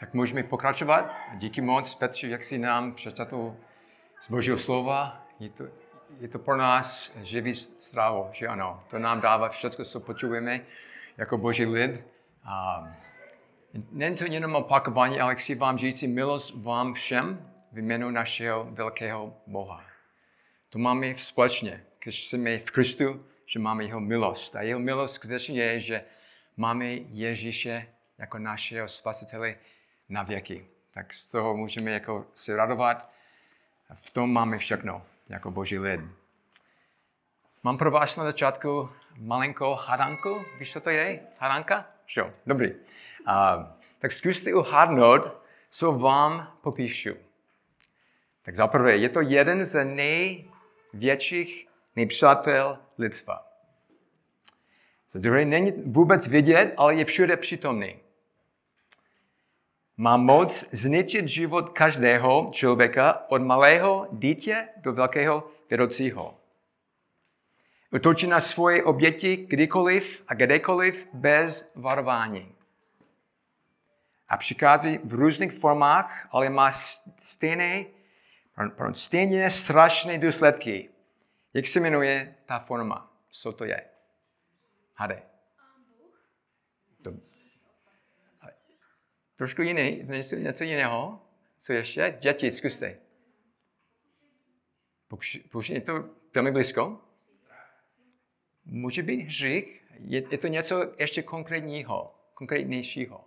Tak můžeme pokračovat. Díky moc, Petře, jak jsi nám přečetl z Božího slova. Je to, je to pro nás živý strávo, že ano. To nám dává všechno, co potřebujeme jako Boží lid. A není to jenom opakování, ale chci vám říct milost vám všem v jménu našeho velkého Boha. To máme společně, když jsme v Kristu, že máme jeho milost. A jeho milost skutečně je, že máme Ježíše jako našeho spasitele na věky. Tak z toho můžeme jako se radovat. V tom máme všechno, jako boží lid. Mám pro vás na začátku malinkou hadanku. Víš, co to je? Hadanka? Jo, dobrý. A, tak zkuste uhádnout, co vám popíšu. Tak zaprvé, je to jeden z největších nepřátel lidstva. Za druhé, není vůbec vidět, ale je všude přítomný. Má moc zničit život každého člověka od malého dítě do velkého vědoucího. Utočí na svoje oběti kdykoliv a kdekoliv bez varování. A přichází v různých formách, ale má stejné, stejně strašné důsledky. Jak se jmenuje ta forma? Co to je? Hade. Trošku jiný, něco, něco jiného. Co ještě? Děti, zkuste. Pokud je to velmi blízko. Může být hřích. Je, je to něco ještě konkrétního, konkrétnějšího.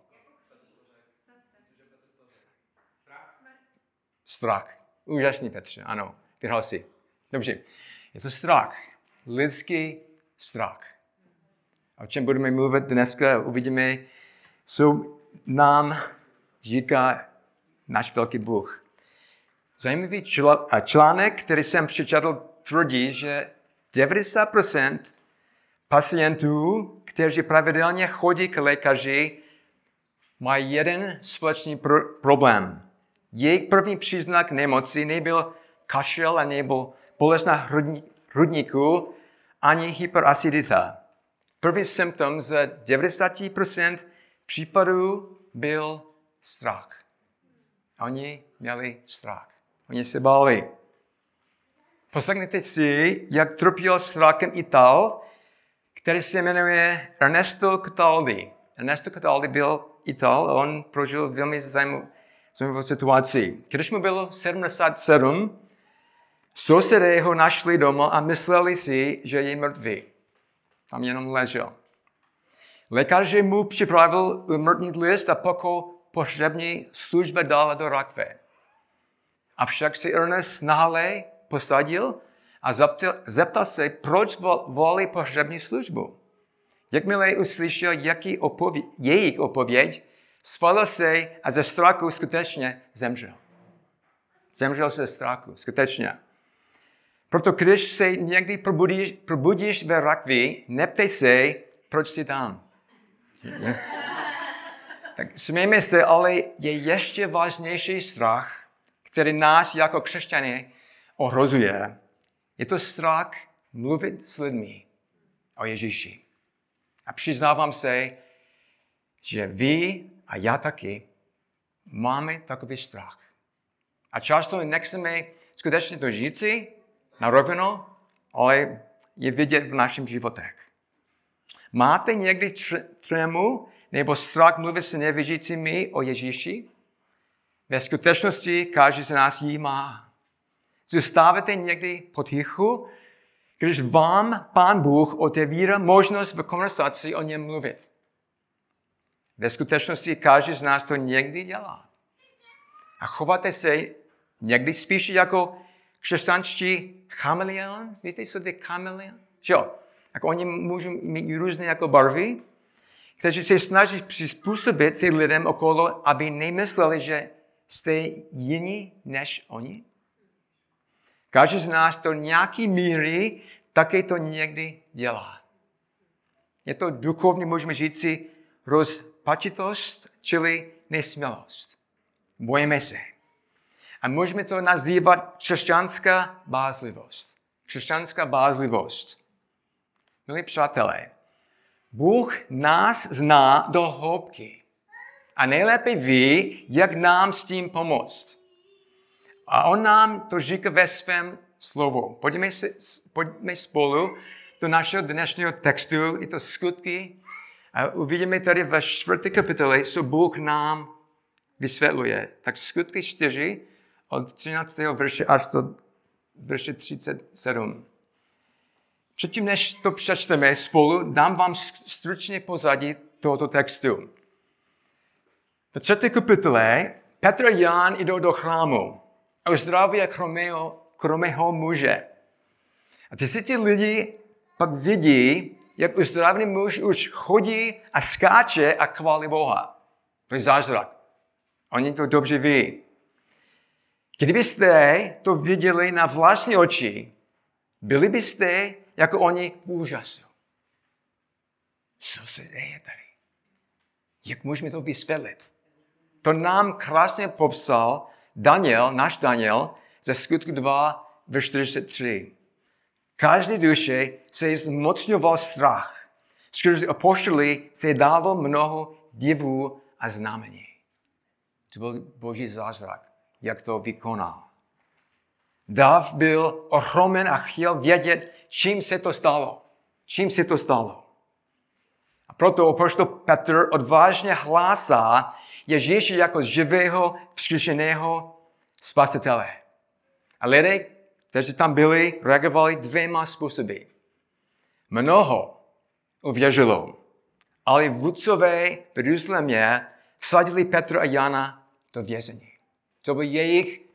Strach. Úžasný, Petře, ano. Vyhrál si. Dobře. Je to strach. Lidský strach. A o čem budeme mluvit dneska, uvidíme, co nám říká náš velký Bůh. Zajímavý článek, který jsem přečetl, tvrdí, že 90% pacientů, kteří pravidelně chodí k lékaři, mají jeden společný pr- problém. Jejich první příznak nemoci nebyl kašel a nebo bolest na hrudníku, ani hyperacidita. První symptom z 90% případů byl strach. Oni měli strach. Oni se báli. Poslechněte si, jak trpěl strachem Ital, který se jmenuje Ernesto Cataldi. Ernesto Cataldi byl Ital, on prožil velmi zajímavou situaci. Když mu bylo 77, sousedé ho našli doma a mysleli si, že je mrtvý. Tam jenom ležel. Lékař mu připravil umrtný list a pokud pohřební služba dala do rakve. Avšak si Ernest nahalé posadil a zeptal, zeptal se, proč volí pohřební službu. Jakmile uslyšel, jaký opověd, jejich odpověď, svalil se a ze strachu skutečně zemřel. Zemřel se ze strachu, skutečně. Proto když se někdy probudíš, probudíš ve rakvi, neptej se, proč jsi tam. Tak smějme se, ale je ještě vážnější strach, který nás jako křesťany ohrozuje. Je to strach mluvit s lidmi o Ježíši. A přiznávám se, že vy a já taky máme takový strach. A často nechceme skutečně to říci, na rovinu, ale je vidět v našem životech. Máte někdy trému nebo strach mluvit se nevěřícími o Ježíši? Ve skutečnosti každý z nás jí má. Zůstáváte někdy potichu, když vám Pán Bůh otevírá možnost v konversaci o něm mluvit. Ve skutečnosti každý z nás to někdy dělá. A chováte se někdy spíše jako křesťanští chameleon, víte, co je chameleon? Jo, tak oni můžou mít různé jako barvy, kteří se snaží přizpůsobit si lidem okolo, aby nemysleli, že jste jiní než oni. Každý z nás to nějaký míry také to někdy dělá. Je to duchovně, můžeme říct si, rozpačitost, čili nesmělost. Bojíme se. A můžeme to nazývat křesťanská bázlivost. Křesťanská bázlivost. Milí přátelé, Bůh nás zná do hloubky. a nejlépe ví, jak nám s tím pomoct. A on nám to říká ve svém slovu. Pojďme, si, pojďme spolu do našeho dnešního textu, je to skutky. A uvidíme tady ve čtvrté kapitole, co Bůh nám vysvětluje. Tak skutky 4 od 13. verše až do verše 37. Předtím, než to přečteme spolu, dám vám stručně pozadí tohoto textu. V třetí kapitole Petr a Jan jdou do chrámu a uzdraví kromého, kromého muže. A ty si ti lidi pak vidí, jak uzdravený muž už chodí a skáče a chválí Boha. To je zázrak. Oni to dobře ví. Kdybyste to viděli na vlastní oči, byli byste jako oni úžasu. Co se děje tady? Jak můžeme to vysvětlit? To nám krásně popsal Daniel, náš Daniel, ze skutku 2, ve 43. Každý duše se zmocňoval strach. Skrze apoštoli se dalo mnoho divů a znamení. To byl boží zázrak, jak to vykonal. Dav byl ohromen a chtěl vědět, čím se to stalo. Čím se to stalo. A proto apoštol Petr odvážně hlásá Ježíše jako živého, vzkříšeného spasitele. A lidé, kteří tam byli, reagovali dvěma způsoby. Mnoho uvěřilo, ale vůdcové v Jeruzalémě vsadili Petra a Jana do vězení. To byl jejich,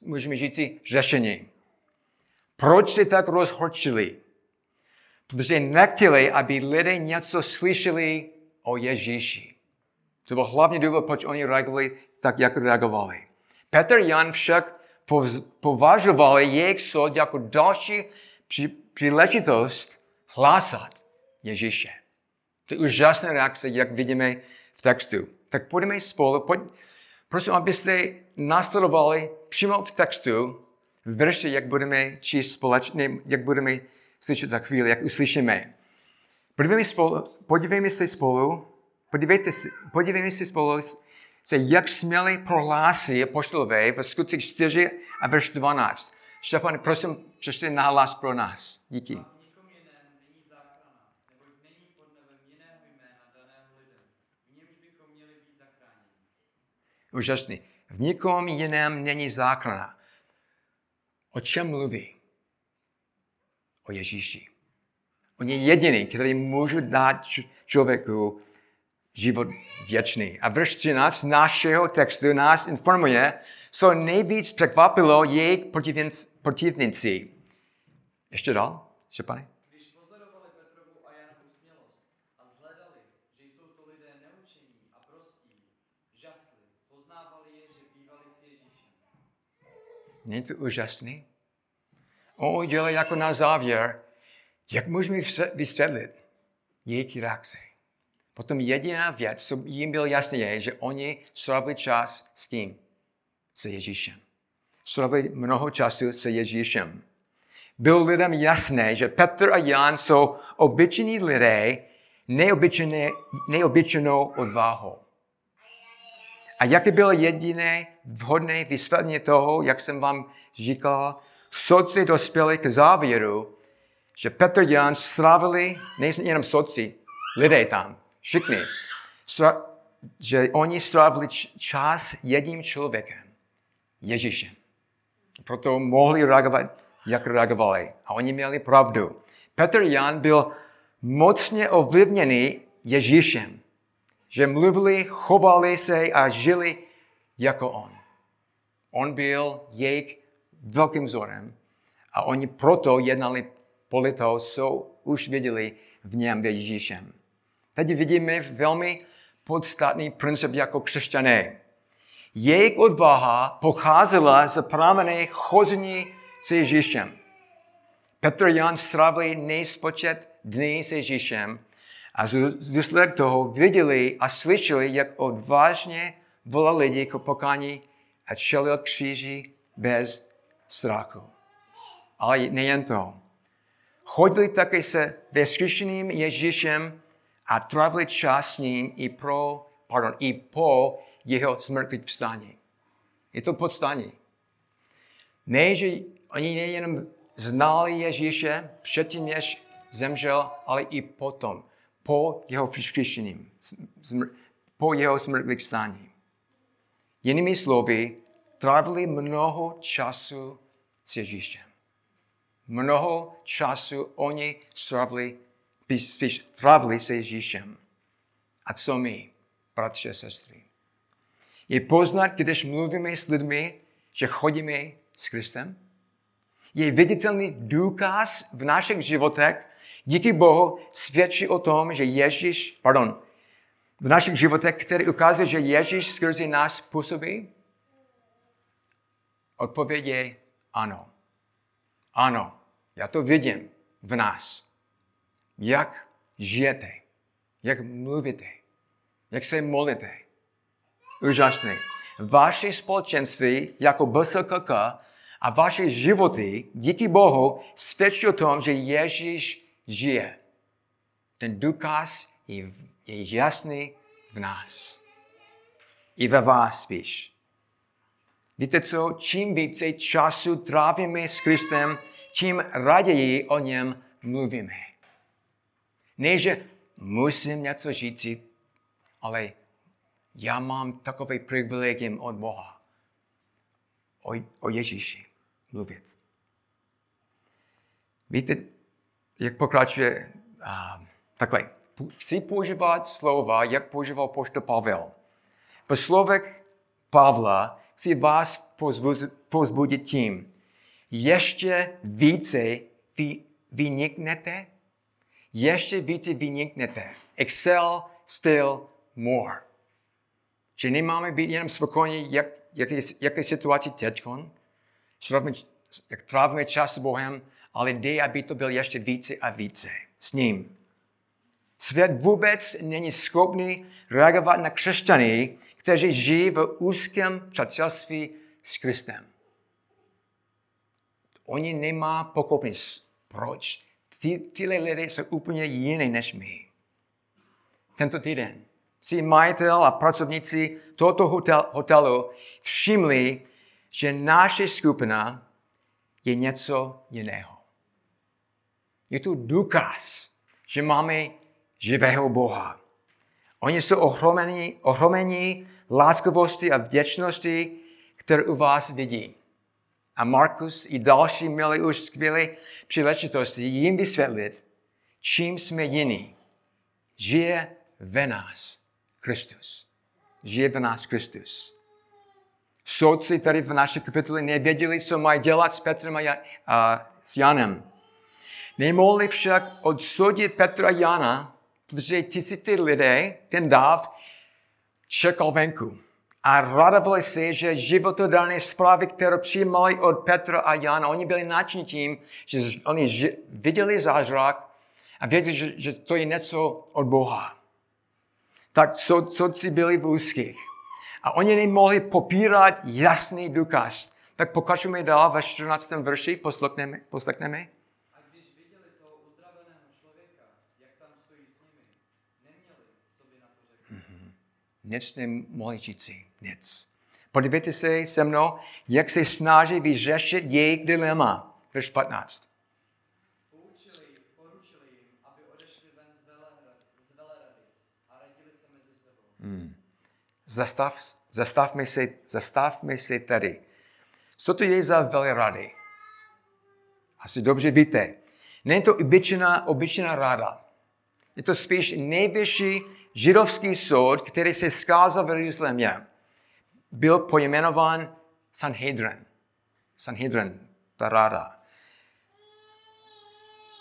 můžeme říct, řešení. Proč se tak rozhorčili? Protože nechtěli, aby lidé něco slyšeli o Ježíši. To byl hlavní důvod, proč oni reagovali tak, jak reagovali. Petr Jan však považovali jejich soud jako další příležitost hlásat Ježíše. To je úžasná reakce, jak vidíme v textu. Tak pojďme spolu, pojď, prosím, abyste následovali přímo v textu verše, jak budeme číst společně, jak budeme slyšet za chvíli, jak uslyšíme. Podívejme, spolu, podívejme se spolu, podívejte se, podívejme se spolu, se jak směli prohlásí apoštolové v skutcích 4 a verš 12. Štěpán, prosím, přečte nahlas pro nás. Díky. Úžasný. V nikom jiném není záchrana. O čem mluví? O Ježíši. On je jediný, který může dát člověku život věčný. A verš 13 našeho textu nás informuje, co nejvíc překvapilo jejich protivníci. Ještě dál, Šepany? Když pozorovali Petrovu a Janovu smělost a zhledali, že jsou to lidé neučení a prostí, žasli, poznávali je, že bývali s Ježíšem. Není to úžasný? On udělal jako na závěr, jak můžeme vysvětlit jejich reakce. Potom jediná věc, co jim bylo jasné, je, že oni strávili čas s tím, se Ježíšem. Strávili mnoho času se Ježíšem. Bylo lidem jasné, že Petr a Jan jsou obyčejní lidé neobyčejnou odvahou. A jaké bylo jediné vhodné vysvětlení toho, jak jsem vám říkal, soci dospěli k závěru, že Petr Jan strávili, nejsem jenom soci, lidé tam, všichni, že oni strávili čas jedním člověkem, Ježíšem. Proto mohli reagovat, jak reagovali. A oni měli pravdu. Petr Jan byl mocně ovlivněný Ježíšem. Že mluvili, chovali se a žili jako on. On byl jejich velkým vzorem a oni proto jednali podle toho, co už viděli v něm v Ježíšem. Teď vidíme velmi podstatný princip jako křesťané. Jejich odvaha pocházela z pramene chození s Ježíšem. Petr Jan strávili nejspočet dny s Ježíšem a z důsledek toho viděli a slyšeli, jak odvážně volal lidi k pokání a čelil kříži bez strachu. Ale nejen to. Chodili také se vzkříšeným Ježíšem a trávili čas s ním i pro pardon, i po jeho smrti vstání. Je to podstání. Ne, že oni nejenom znali Ježíše předtím, než zemřel, ale i potom, po jeho vzkříšením, po jeho smrtvých stání. Jinými slovy, trávili mnoho času s Ježíšem. Mnoho času oni strávili, spíš trávili se Ježíšem. A co my, bratři a sestry? Je poznat, když mluvíme s lidmi, že chodíme s Kristem? Je viditelný důkaz v našich životech, díky Bohu, svědčí o tom, že Ježíš, pardon, v našich životech, který ukazuje, že Ježíš skrze nás působí? Odpověď je ano. Ano, já to vidím v nás. Jak žijete, jak mluvíte, jak se modlíte. Úžasné. Vaše společenství jako BSKK a vaše životy díky Bohu svědčí o tom, že Ježíš žije. Ten důkaz je, je jasný v nás. I ve vás spíš. Víte co? Čím více času trávíme s Kristem, čím raději o něm mluvíme. Ne, že musím něco říci, ale já mám takové privilegium od Boha. O, o Ježíši mluvit. Víte, jak pokračuje uh, takhle. Chci používat slova, jak používal poštol Pavel. V slovech Pavla chci vás pozbudit tím, ještě více vy, vyniknete, ještě více vyniknete. Excel still more. Že nemáme být jenom spokojení, jak, jak, jak je situace teď, jak trávíme čas s Bohem, ale jde, aby to byl ještě více a více s ním. Svět vůbec není schopný reagovat na křesťany, kteří žijí v úzkém přátelství s Kristem. Oni nemá pochopit, proč. Ty, tyhle lidé jsou úplně jiné než my. Tento týden si majitel a pracovníci tohoto hotel, hotelu všimli, že naše skupina je něco jiného. Je tu důkaz, že máme živého Boha. Oni jsou ohromení, ohromení láskovosti a vděčnosti, které u vás vidí. A Markus i další měli už skvělé příležitosti jim vysvětlit, čím jsme jiní. Žije ve nás Kristus. Žije v nás Kristus. Soudci tady v naší kapitole nevěděli, co mají dělat s Petrem a, a s Janem. Nemohli však odsudit Petra Jana, protože tisíce lidé ten dáv čekal venku. A radovali se, že životodárné zprávy, které přijímali od Petra a Jana, oni byli nadšení tím, že oni viděli zázrak a věděli, že, že to je něco od Boha. Tak co, co si byli v úzkých. A oni nemohli popírat jasný důkaz. Tak pokračujeme dál ve 14. verši, poslechneme. poslechneme. Nic nemohli říci. Nic. Podívejte se se mnou, jak se snaží vyřešit jejich dilema. Verš 15. Poučili, poručili jim, aby odešli ven z, velehrady, z velerady a radili se mezi sebou. Hmm. Zastav, zastavme, se, zastavme se tady. Co to je za velerady? Asi dobře víte. Není to obyčejná, obyčejná rada. Je to spíš nejvyšší židovský soud, který se skázal v Jeruzalémě, byl pojmenován Sanhedrin. Sanhedrin, ta rada.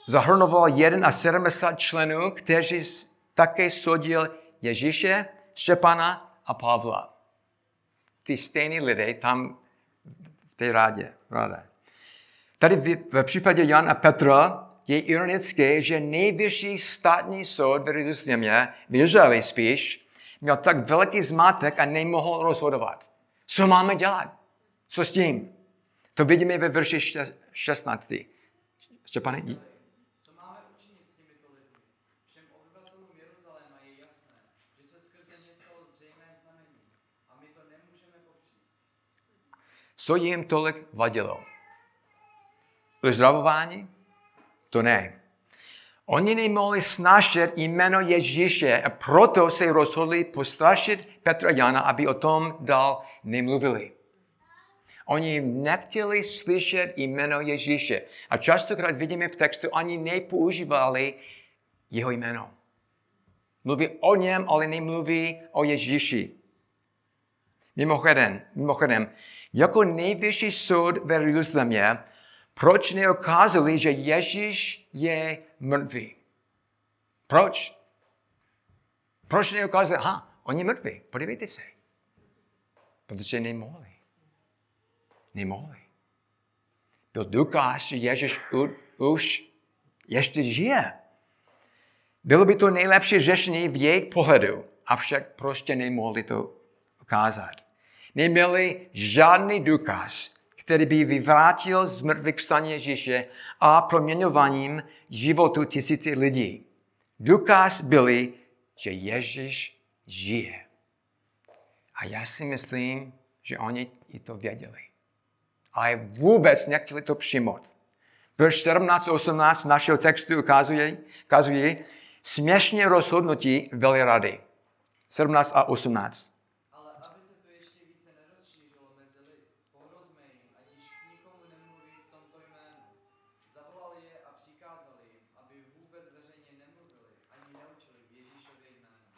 Zahrnoval 71 členů, kteří také soudil Ježíše, Štěpana a Pavla. Ty stejní lidé tam v té rádě. Rádě. Tady v, v případě Jan a Petra je ironické, že nejvyšší státní soud v Jeruzalémě, v Jeruzalémě spíš, měl tak velký zmatek a nemohl rozhodovat. Co máme dělat? Co s tím? To vidíme ve verši 16. Štěpane? Co. Co jim tolik vadilo? Uzdravování? To ne. Oni nemohli snášet jméno Ježíše a proto se rozhodli postrašit Petra Jana, aby o tom dál nemluvili. Oni nechtěli slyšet jméno Ježíše. A častokrát vidíme v textu, oni nepoužívali jeho jméno. Mluví o něm, ale nemluví o Ježíši. Mimochodem, mimochodem jako nejvyšší soud v Jeruzalémě, proč neukázali, že Ježíš je mrtvý? Proč? Proč neukázali, ha, on je mrtvý, podívejte se. Protože nemohli. Nemohli. Byl důkaz, že Ježíš už ještě žije. Bylo by to nejlepší řešení v jejich pohledu, avšak prostě nemohli to ukázat. Neměli žádný důkaz, který by vyvrátil z mrtvých vstání Ježíše a proměňováním životu tisíci lidí. Důkaz byli, že Ježíš žije. A já si myslím, že oni i to věděli. Ale vůbec nechtěli to přijmout. Verš 17 18 našeho textu ukazuje, ukazuje směšně rozhodnutí velrady. 17 a 18. Ale aby se to ještě více nerozšířilo mezi lid, pohrozme jim, ať již k nikomu nemluví v tomto jménu. Zavolali je a přikázali jim, aby vůbec veřejně nemluvili ani neučili v Ježíšově jménu.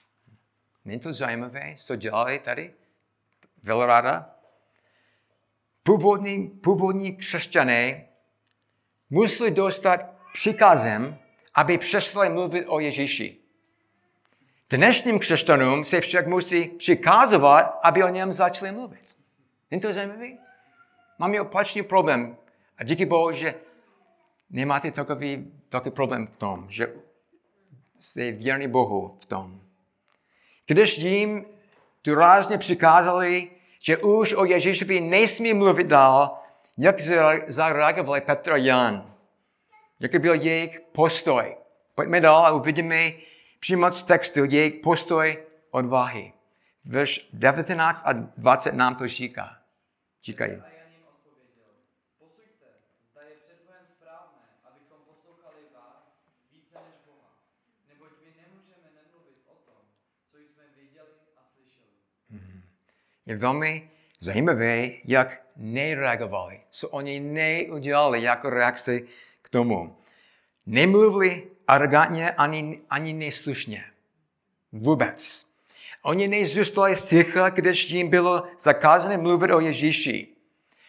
Není to zajímavé, co dělali tady? Velrada? Původní, původní křesťané museli dostat přikazem, aby přestali mluvit o Ježíši. Dnešním křesťanům se však musí přikazovat, aby o něm začali mluvit. Není to zajímavé? Máme opačný problém. A díky Bohu, že nemáte takový, takový problém v tom, že jste věrní Bohu v tom. Když jim důrazně přikázali, že už o Ježíšovi nesmí mluvit dál, jak zareagovali Petr a Jan. Jaký byl jejich postoj. Pojďme dál a uvidíme přímo z textu jejich postoj odvahy. Verš 19 a 20 nám to říká. Říkají. A Jan jim odpověděl, posuďte, zda je před Bohem správné, abychom poslouchali vás více než Boha, neboť my nemůžeme nemluvit o tom, co jsme viděli a slyšeli. Je velmi zajímavé, jak nereagovali, co oni neudělali jako reakci k tomu. Nemluvili arrogantně ani, ani neslušně. Vůbec. Oni nezůstali sticha, když jim bylo zakázané mluvit o Ježíši.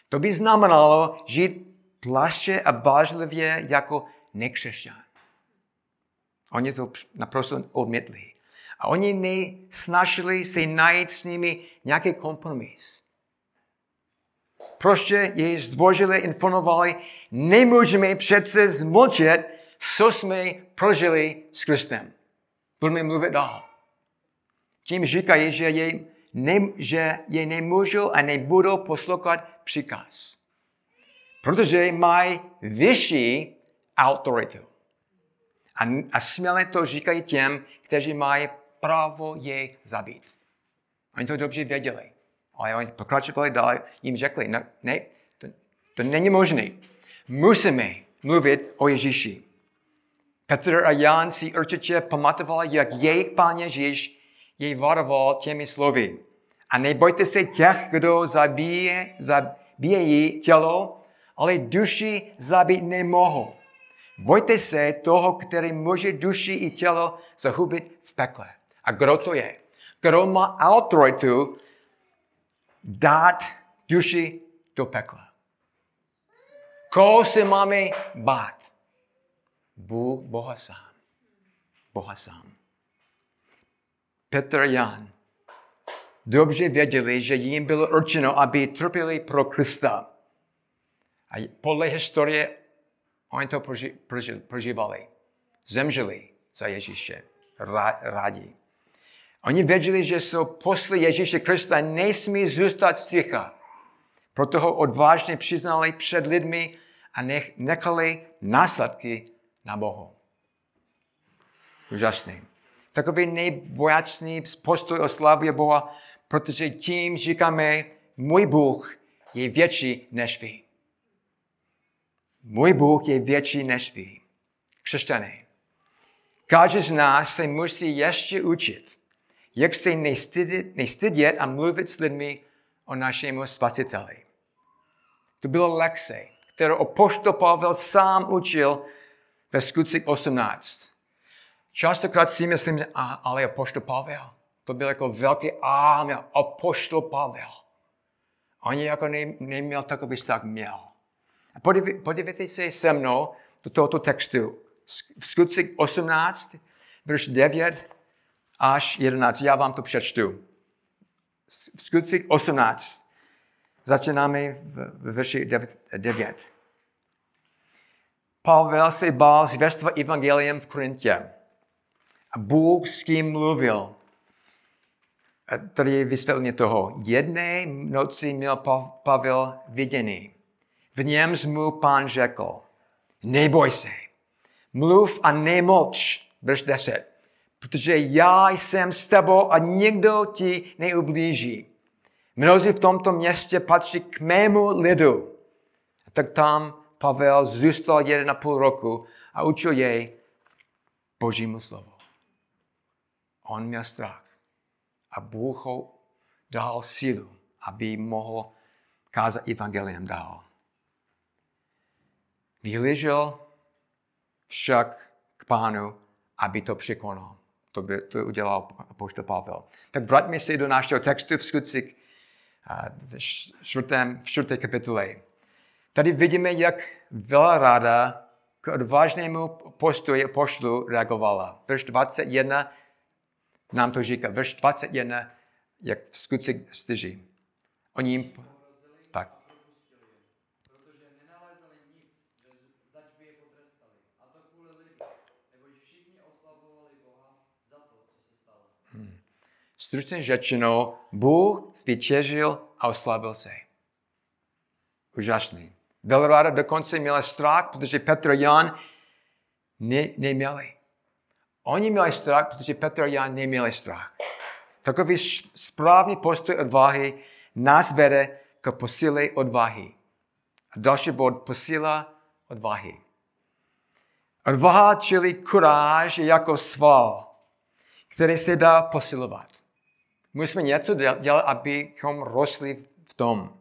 To by znamenalo žít plaště a bážlivě jako nekřesťan. Oni to naprosto odmětli. A oni nesnažili se najít s nimi nějaký kompromis. Prostě jej zdvořile informovali, nemůžeme přece zmlčet, co jsme prožili s Kristem. Budeme mluvit dál. Tím říkají, že jej, ne, že jej nemůžou a nebudou poslouchat příkaz. Protože mají vyšší autoritu. A, a směle to říkají těm, kteří mají právo je zabít. Oni to dobře věděli. Ale oni pokračovali dál, jim řekli, no, ne, to, to není možné. Musíme mluvit o Ježíši. Petr a Jan si určitě pamatovali, jak jejich pán Ježíš jej varoval těmi slovy. A nebojte se těch, kdo zabíje, zabíjejí tělo, ale duši zabít nemohou. Bojte se toho, který může duši i tělo zahubit v pekle. A kdo to je? Kdo má autoritu dát duši do pekla? Koho se máme bát? Bůh, Boha sám. Boha sám. Petr Jan dobře věděli, že jim bylo určeno, aby trpěli pro Krista. A podle historie oni to prožívali. Zemřeli za Ježíše. Rádi. Oni věděli, že jsou posly Ježíše Krista nesmí zůstat sticha. Proto ho odvážně přiznali před lidmi a nech, nechali následky na Bohu. Úžasný. Takový nejbojačný postoj oslavuje Boha, protože tím říkáme, můj Bůh je větší než vy. Můj Bůh je větší než vy. Křesťané. Každý z nás se musí ještě učit, jak se nestydět, nestydět a mluvit s lidmi o našemu spasiteli. To bylo lekce, kterou apoštol Pavel sám učil ve skutcích 18. Častokrát si myslím, že a, ale apoštol Pavel, to byl jako velký a apoštol Pavel. On jako ne, neměl takový vztah, měl. Podívej, podívejte se se mnou do tohoto textu. V skutcích 18, verš 9 až 11. Já vám to přečtu. V skutcích 18. Začínáme v verši 9. Pavel se bál zvěstva evangeliem v Korintě. A Bůh s kým mluvil. A tady je vysvětlení toho. Jedné noci měl Pavel vidění. V něm mu pán řekl, neboj se, mluv a nemlč, verš 10, protože já jsem s tebou a nikdo ti neublíží. Mnozí v tomto městě patří k mému lidu. A tak tam Pavel zůstal jeden a půl roku a učil jej Božímu slovu. On měl strach. A Bůh ho dal sílu, aby mohl kázat evangelium dál. Vyhlížel však k pánu, aby to překonal. To, by, to udělal apoštol Pavel. Tak vraťme se do našeho textu v skutcích v čtvrtém, v čtvrté kapitole. Tady vidíme, jak ráda k odvážnému postoji pošlu reagovala. Verš 21 nám to říká. Verš 21, jak v skutcích styží. Oni jim... Tak. Protože nenalezali nic, zač by je potrestali. A to kvůli lidi, neboť všichni oslavovali Boha za to, co se stalo. Hmm. Stručně řečeno, Bůh zvítězil a oslavil se. Úžasný. Velráda dokonce měla strach, protože Petr a Jan ne, neměli. Oni měli strach, protože Petr a Jan neměli strach. Takový správný postoj odvahy nás vede k posíle odvahy. A další bod, posíla odvahy. Odvaha, čili kuráž, je jako sval, který se dá posilovat. Musíme něco dělat, abychom rostli v tom.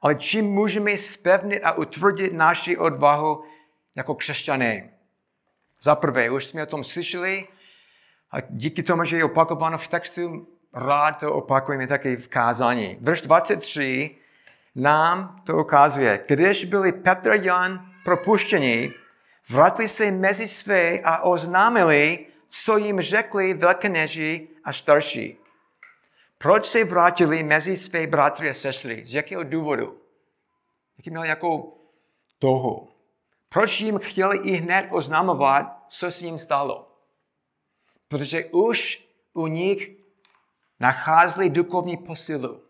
Ale čím můžeme spevnit a utvrdit naši odvahu jako křesťané? Za prvé, už jsme o tom slyšeli, a díky tomu, že je opakováno v textu, rád to opakujeme také v kázání. Verš 23 nám to ukazuje. Když byli Petr a Jan propuštěni, vrátili se mezi své a oznámili, co jim řekli velkeneži a starší. Proč se vrátili mezi své bratry a sestry? Z jakého důvodu? Jaký měl jako toho? Proč jim chtěli i hned oznamovat, co se jim stalo? Protože už u nich nacházeli duchovní posilu.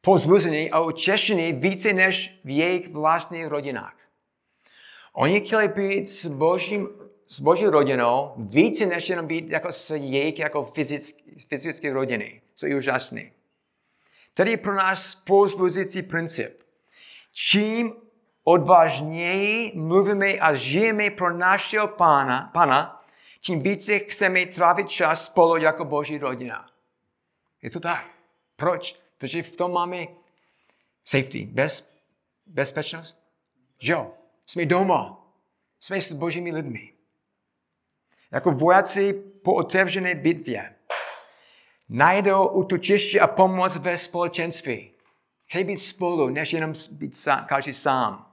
Pozbuzení a utěšení více než v jejich vlastních rodinách. Oni chtěli být s, božím, s boží rodinou více než jenom být jako s jejich jako fyzické, fyzické rodiny. Co je úžasné. Tady je pro nás pozbuzující princip. Čím odvážněji mluvíme a žijeme pro našeho pána, pana, tím více chceme trávit čas spolu jako boží rodina. Je to tak. Proč? Protože v tom máme safety, bez, bezpečnost. Jo, jsme doma. Jsme s božími lidmi. Jako vojáci po otevřené bitvě najdou útočiště a pomoc ve společenství. Chtějí být spolu, než jenom být sám, každý sám.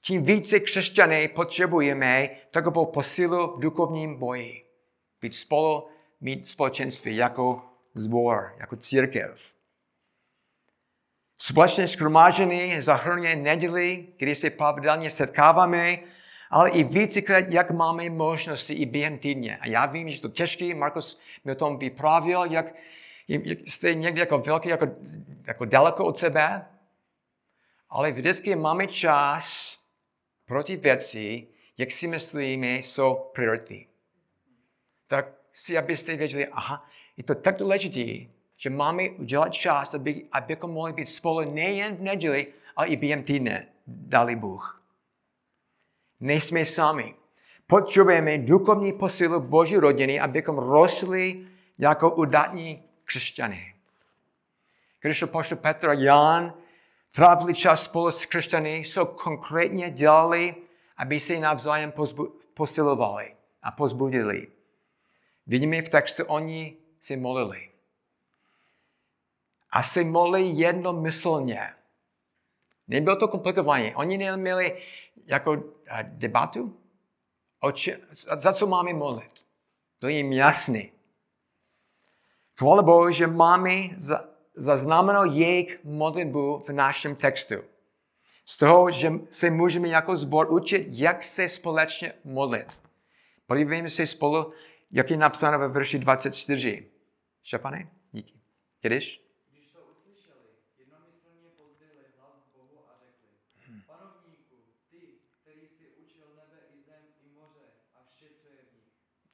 Tím více křesťané potřebujeme takovou posilu v duchovním boji. Být spolu, mít společenství jako zbor, jako církev. Společné schromážení zahrnuje neděli, kdy se pravidelně setkáváme, ale i vícekrát, jak máme možnosti i během týdně. A já vím, že to těžké, Markus mi o tom vyprávěl, jak, jak jste někdy jako velký, jako, jako daleko od sebe, ale vždycky máme čas pro ty věci, jak si myslíme, jsou priority. Tak si, abyste věděli, aha, je to tak důležité, že máme udělat čas, aby, abychom mohli být spolu nejen v neděli, ale i během týdne, dali Bůh. Nejsme sami. Potřebujeme duchovní posilu Boží rodiny, abychom rostli jako udatní křesťané. Když poštol Petr a Jan trávili čas spolu s křesťany, co konkrétně dělali, aby se navzájem posilovali a pozbudili. Vidíme v textu, oni se molili. A se molili jednomyslně. Nebylo to komplikované. Oni neměli jako debatu, o če, za co máme molit. To je jim jasný. Chvála Bohu, že máme zaznamenal jejich modlitbu v našem textu. Z toho, že se můžeme jako zbor učit, jak se společně modlit. Podívejme se spolu, jak je napsáno ve verši 24. Šapane, díky. Když to uslyšeli, jednomyslně pozdvihli hlas k Bohu a řekli, panovníku, ty, který jsi učil nebe i zem i moře a vše, co je v nich.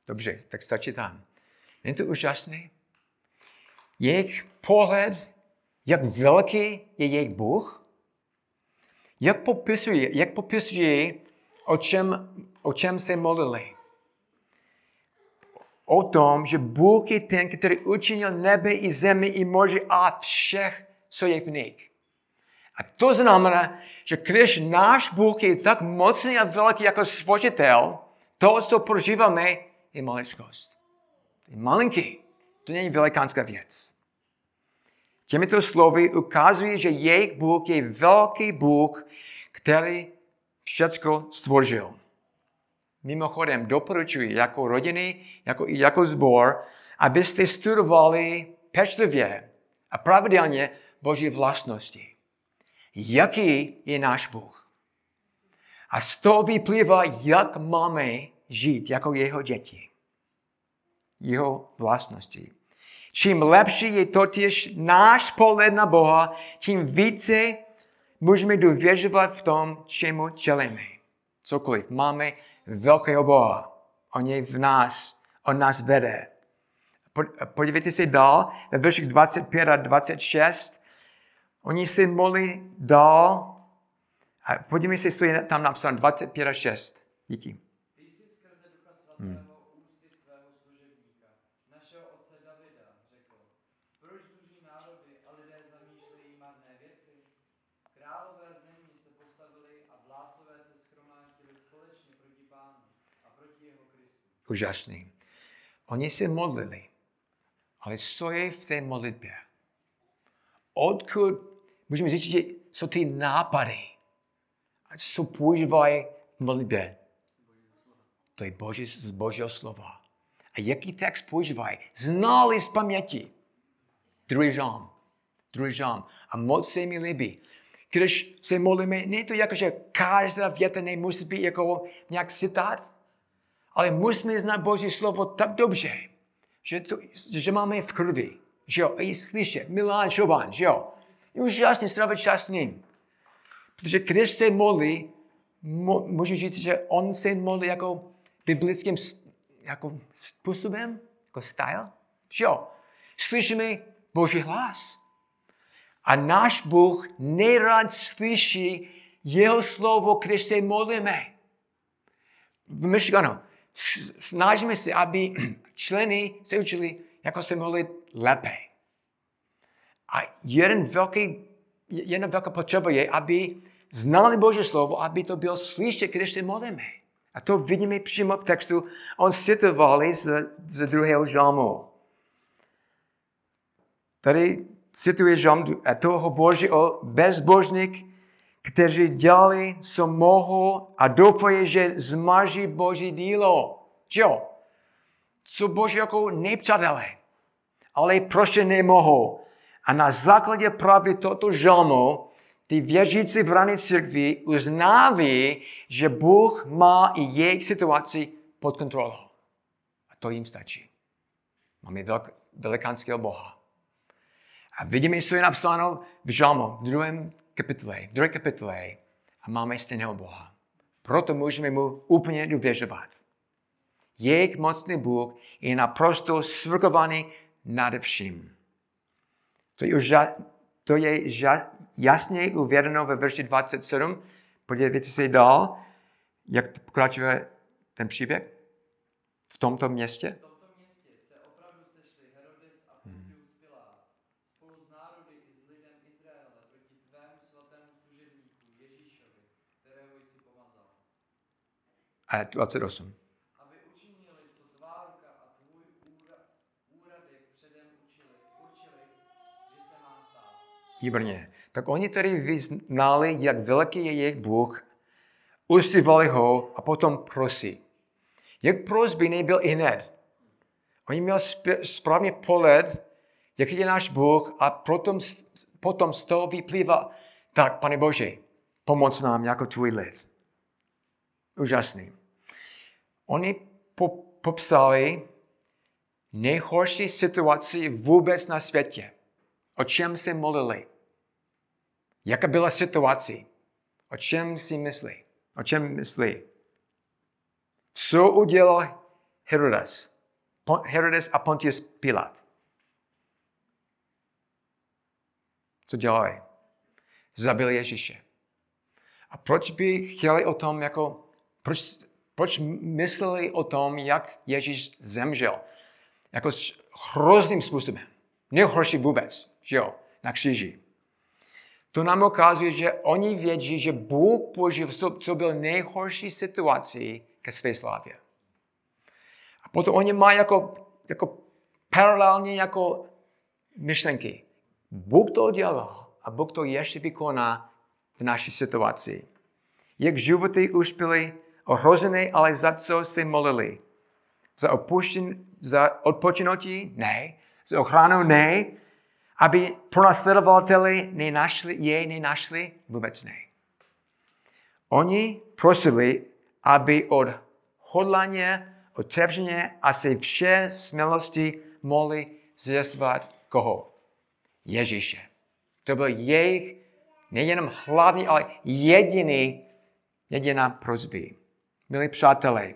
Dobře, tak stačí tam. Není to úžasné? Jejich pohled, jak velký je jejich Bůh, jak popisuje, jak popisuje o, čem, o čem se modlili. O tom, že Bůh je ten, který učinil nebe i zemi i moře a všech, co je v nich. A to znamená, že když náš Bůh je tak mocný a velký jako stvořitel, to, co prožíváme, je maličkost. Je malinký. To není velikánská věc. Těmito slovy ukazuje, že jejich Bůh je velký Bůh, který všecko stvořil. Mimochodem doporučuji jako rodiny, jako i jako zbor, abyste studovali pečlivě a pravidelně Boží vlastnosti. Jaký je náš Bůh? A z toho vyplývá, jak máme žít jako jeho děti. Jeho vlastnosti. Čím lepší je totiž náš pohled na Boha, tím více můžeme důvěřovat v tom, čemu čelíme. Cokoliv. Máme velkého Boha. On je v nás. On nás vede. Podívejte se dál, ve verších 25 a 26. Oni se molí dál. A podívejte se, co je tam napsáno, 25 a 6. Díky. Ty jsi skrze Ducha Svatého ústy svého služebníka, našeho otce Davida, řekl, proč zuří národy a lidé zamýšlejí marné věci? Králové zemí se postavili a vládcové se schromáždili společně proti pánu a proti jeho Kristu. Úžasný. Oni se modlili, ale co je v té modlitbě? Odkud, můžeme říct, že jsou ty nápady, co používají v modlitbě? To je Boží, z Božího slova. A jaký text používají? Znali z paměti. Druhý žám. Druhý žám. A moc se mi líbí. Když se modlíme, není to jako, že každá věta nemusí být jako nějak citát, ale musíme znát Boží slovo tak dobře, že, to, že máme v krvi. Že jo, i slyšet. Milan Šoban, že jo. Je úžasně strávit čas s ním. Protože když se modlí, mo, můžu říct, že on se modlí jako biblickým jako způsobem, jako style. Že jo. Slyšíme Boží hlas. A náš Bůh nejrád slyší jeho slovo, když se modlíme. V Michiganu snažíme se, aby členy se učili, jako se modlit lépe. A jeden velký, jedna velká potřeba je, aby znali Boží slovo, aby to bylo slyšet, když se modlíme. A to vidíme přímo v textu. On citovali z, z druhého žalmu. Tady cituje žalm a to hovoří o bezbožník, kteří dělali, co mohou a doufají, že zmaří Boží dílo. Jo? Co Boží jako nepřátelé, ale prostě nemohou. A na základě právě tohoto žalmu ty věřící v rané církvi uznávají, že Bůh má i jejich situaci pod kontrolou. A to jim stačí. Máme velk, velikánského Boha. A vidíme, co je napsáno v žalmu, v druhém kapitole, v druhé kapitole. A máme stejného Boha. Proto můžeme mu úplně důvěřovat. Jejich mocný Bůh je naprosto svrchovaný nade vším. To je, ža- to je ža- jasně uvedeno ve verši 27. Podívejte se dál, jak pokračuje ten příběh. V tomto městě se opravdu sešli Herodes a Pontius Pilát spolu s národy i s lidem Izraele proti tvému svatému služebníku Ježíšovi, kterého jsi pomazal, A 28. aby učinili, co tvá ruka a tvůj úra, úradek předem učili, určili, že se má stát. Výborně. Tak oni tedy vyznali, jak velký je jejich Bůh, uctívali ho a potom prosí. Jak prosby nebyl i hned. Oni měli správně pohled, jaký je náš Bůh a potom, potom z toho vyplývá, tak, pane Bože, pomoc nám jako tvůj lid. Úžasný. Oni po, popsali nejhorší situaci vůbec na světě. O čem se modlili? Jaká byla situace? O čem si myslí? O čem myslí? Co udělal Herodes? Herodes a Pontius Pilát. Co dělali? Zabili Ježíše. A proč by chtěli o tom, jako, proč, proč mysleli o tom, jak Ježíš zemřel? Jako s hrozným způsobem. Nejhorší vůbec, že jo, na kříži. To nám ukazuje, že oni vědí, že Bůh použil, co, byl nejhorší situaci ke své slávě. A potom oni mají jako, jako paralelně jako myšlenky. Bůh to udělal a Bůh to ještě vykoná v naší situaci. Jak životy už byly ohrožené, ale za co se molili? Za, opuštěn, za odpočinutí? Ne. Za ochranu? Ne. Aby pronásledovateli nenašli, jej nenašli? Vůbec ne. Oni prosili, aby od hodlaně, otevřeně a se vše smělosti mohli zvěstovat koho? Ježíše. To byl jejich nejenom hlavní, ale jediný, jediná prozby. Milí přátelé,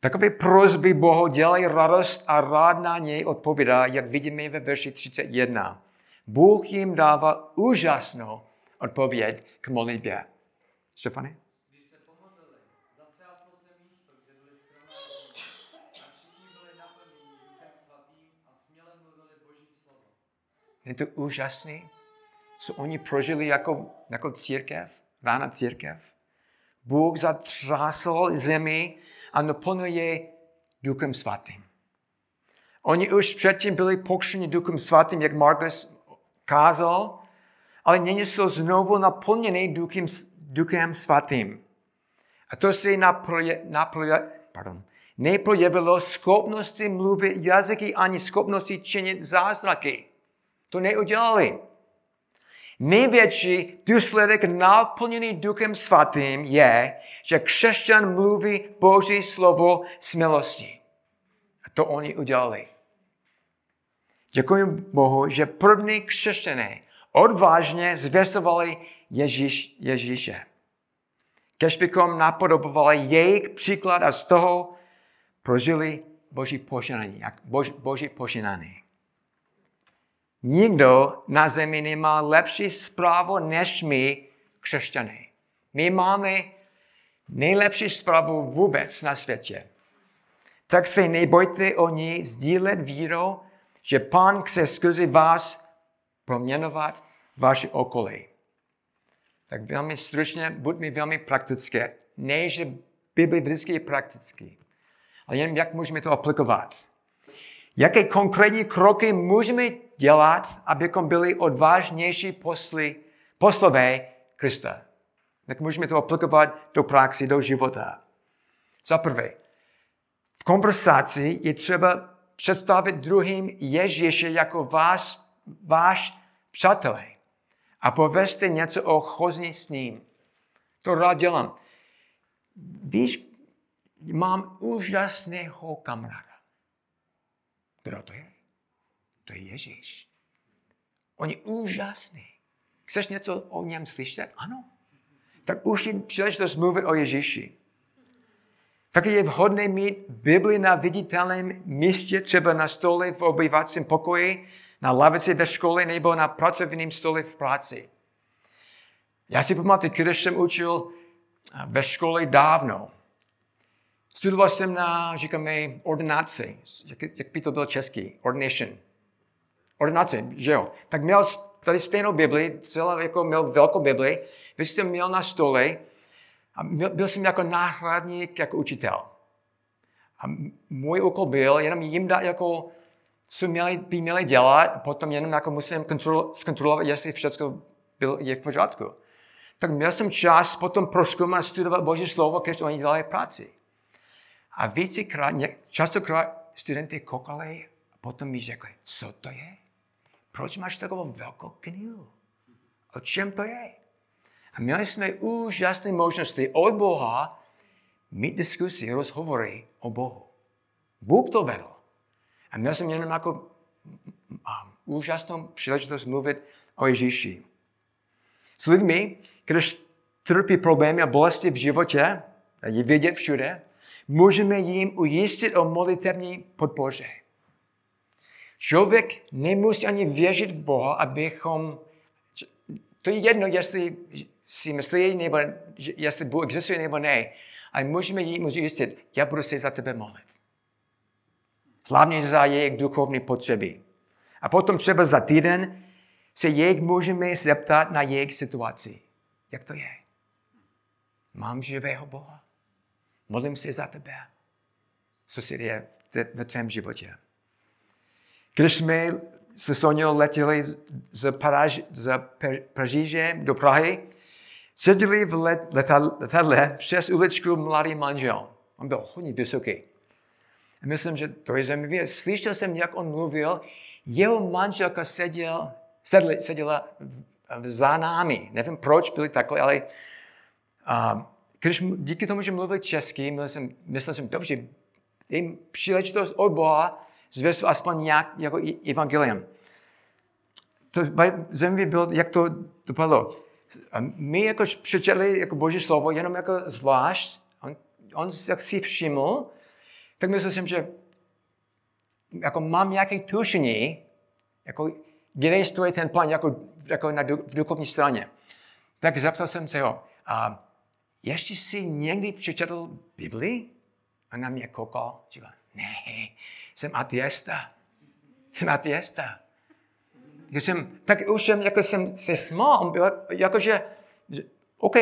takové prozby Bohu dělají radost a rád na něj odpovídá, jak vidíme ve verši 31. Bůh jim dává úžasnou odpověď k modlitbě. Boží slovo. Je to úžasný, co oni prožili jako, jako církev, rána církev. Bůh zatřásl zemi a naplnil je Duchem Svatým. Oni už předtím byli pokřtěni Duchem Svatým, jak Marcus kázal, ale nyní jsou znovu naplněni Duchem, Duchem Svatým. A to se naproje, naproje, pardon, neprojevilo schopnosti mluvit jazyky ani schopnosti činit zázraky. To neudělali. Největší důsledek naplněný Duchem Svatým je, že křesťan mluví Boží slovo s milostí. A to oni udělali. Děkuji Bohu, že první křesťané odvážně zvěstovali Ježíš, Ježíše. Kež bychom napodobovali jejich příklad a z toho prožili Boží požehnání. Jak bož, Boží požehnání. Nikdo na zemi nemá lepší zprávu než my, křesťané. My máme nejlepší zprávu vůbec na světě. Tak se nebojte o ní sdílet vírou, že Pán chce skrze vás proměnovat vaše okolí. Tak velmi stručně, buďme velmi praktické. Ne, že Bible vždycky je praktický, ale jen jak můžeme to aplikovat. Jaké konkrétní kroky můžeme dělat, abychom byli odvážnější posly, poslové Krista? Jak můžeme to aplikovat do praxe, do života? Za prvé, v konversaci je třeba představit druhým Ježíše jako vás, váš přátelé a povězte něco o chozní s ním. To rád dělám. Víš, mám úžasného kamaráda. Kdo to je? To je Ježíš. On je úžasný. Chceš něco o něm slyšet? Ano. Tak už je příležitost mluvit o Ježíši. Taky je vhodné mít Bibli na viditelném místě, třeba na stole v obyvacím pokoji, na lavici ve škole nebo na pracovním stole v práci. Já si pamatuju, když jsem učil eh, ve škole dávno, studoval jsem na, říkáme, ordinaci, jak, jak by to byl český, ordination. Ordinace, že jo. Tak měl tady stejnou Bibli, celá jako měl velkou Bibli, vy jste měl na stole a byl, jsem jako náhradník, jako učitel. A můj úkol byl jenom jim dát jako, co měli, by měli dělat, a potom jenom jako musím kontrol, zkontrolovat, jestli všechno byl, je v pořádku. Tak měl jsem čas potom proskoumat studovat Boží slovo, když oni dělali práci. A vícekrát, častokrát studenty koukali a potom mi řekli, co to je? Proč máš takovou velkou knihu? O čem to je? A měli jsme úžasné možnosti od Boha mít diskusi, rozhovory o Bohu. Bůh to vedl. A měl jsem jenom jako um, úžasnou příležitost mluvit o Ježíši. S lidmi, když trpí problémy a bolesti v životě, a je vidět všude, můžeme jim ujistit o modlitevní podpoře. Člověk nemusí ani věřit v Boha, abychom... To je jedno, jestli si myslí, nebo jestli Bůh existuje, nebo ne. A můžeme jim ujistit, já budu se za tebe modlit. Hlavně za jejich duchovní potřeby. A potom třeba za týden se jejich můžeme zeptat na jejich situaci. Jak to je? Mám živého Boha? Modlím se za tebe. Co se děje ve tvém životě? Když jsme se Soňou letěli z, Paraž, z do Prahy, seděli v let, letadle přes uličku mladý manžel. On byl hodně vysoký. A myslím, že to je zajímavé. Slyšel jsem, jak on mluvil. Jeho manželka seděl, sedli, seděla za námi. Nevím, proč byli takhle, ale uh, když, díky tomu, že mluvil česky, myslel jsem, myslel jsem dobře, jim příležitost od Boha zvěstu aspoň nějak jako evangelium. To země bylo, jak to dopadlo. My jako přečetli jako Boží slovo jenom jako zvlášť, on, on jak si všiml, tak myslel jsem, že jako mám nějaké tušení, jako kde stojí ten plán jako, jako na v duchovní straně. Tak zeptal jsem se ho, a ještě jsi někdy přečetl Bibli? A na mě koukal, říkal, ne, jsem ateista. Jsem ateista. Když jsem, tak už jsem, jako jsem se smál, byl, jakože, OK,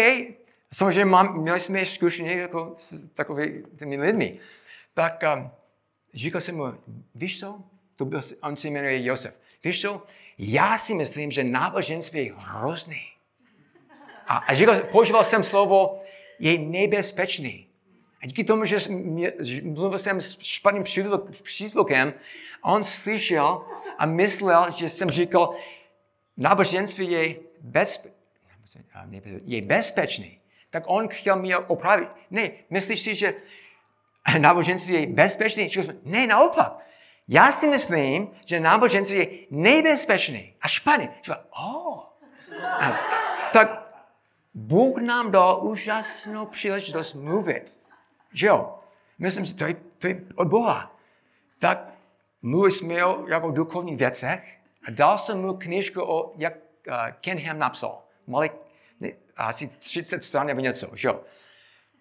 samozřejmě mám, měli jsme zkušení jako s takovými lidmi. Tak um, říkal jsem mu, víš co, to byl, on se jmenuje Josef, víš co, já si myslím, že náboženství je hrozný. A, a říkal, používal jsem slovo, je nebezpečný. A díky tomu, že mluvil jsem s špatným přízvukem, on slyšel a myslel, že jsem říkal, náboženství je, bezpe- je bezpečný. Tak on chtěl mě opravit. Ne, myslíš si, že náboženství je bezpečný? Ne, naopak. Já si myslím, že náboženství je nebezpečný a špatný. Říkal, oh. Tak Bůh nám dal úžasnou příležitost mluvit. Že jo? Myslím si, to je, to je od Boha. Tak jsme o jako duchovních věcech a dal jsem mu knižku o, jak uh, Ken Ham napsal. Mali ne, asi 30 stran nebo něco, že jo?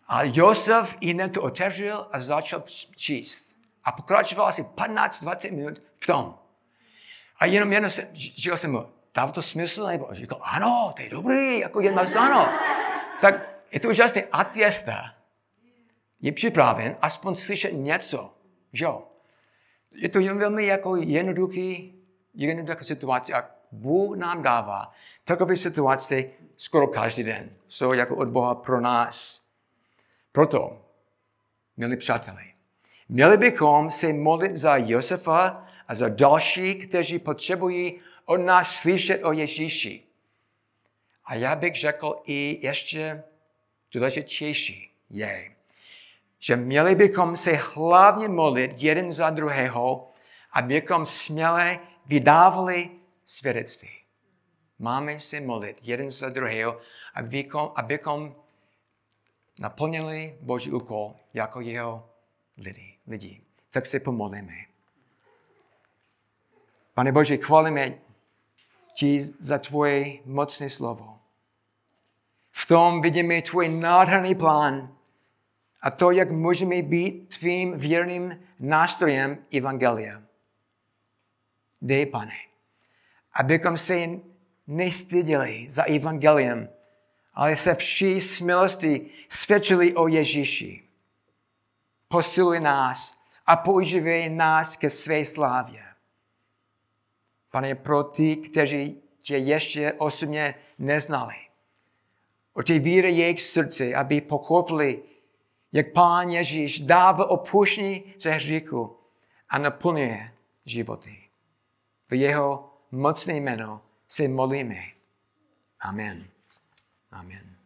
A Josef jinak to otevřel a začal číst. A pokračoval asi 15-20 minut v tom. A jenom, jenom jsem, říkal jsem mu, dává to smysl? Nebo říkal, ano, to je dobrý, jako jen ano. Tak je to úžasné. Ateista je připraven aspoň slyšet něco. Že jo? Je to velmi jako jednoduchý, jednoduchá situace a Bůh nám dává takové situace skoro každý den. Jsou jako od Boha pro nás. Proto, milí přátelé, měli bychom se modlit za Josefa a za další, kteří potřebují od nás slyšet o Ježíši. A já bych řekl i ještě důležitější je, že měli bychom se hlavně modlit jeden za druhého, abychom směle vydávali svědectví. Máme se modlit jeden za druhého, abychom, abychom naplnili Boží úkol jako jeho lidi. lidi. Tak se pomodlíme. Pane Bože, chválíme ti za tvoje mocné slovo. V tom vidíme tvůj nádherný plán a to, jak můžeme být tvým věrným nástrojem Evangelia. Dej, pane, abychom se nestyděli za Evangelium, ale se vší smilosti svědčili o Ježíši. Posiluj nás a používej nás ke své slávě. Pane, pro ty, kteří tě ještě osobně neznali, otevírej jejich srdce, aby pochopili, jak Pán Ježíš dává opuštění ze hříchu a naplňuje životy. V jeho mocné jméno se modlíme. Amen. Amen.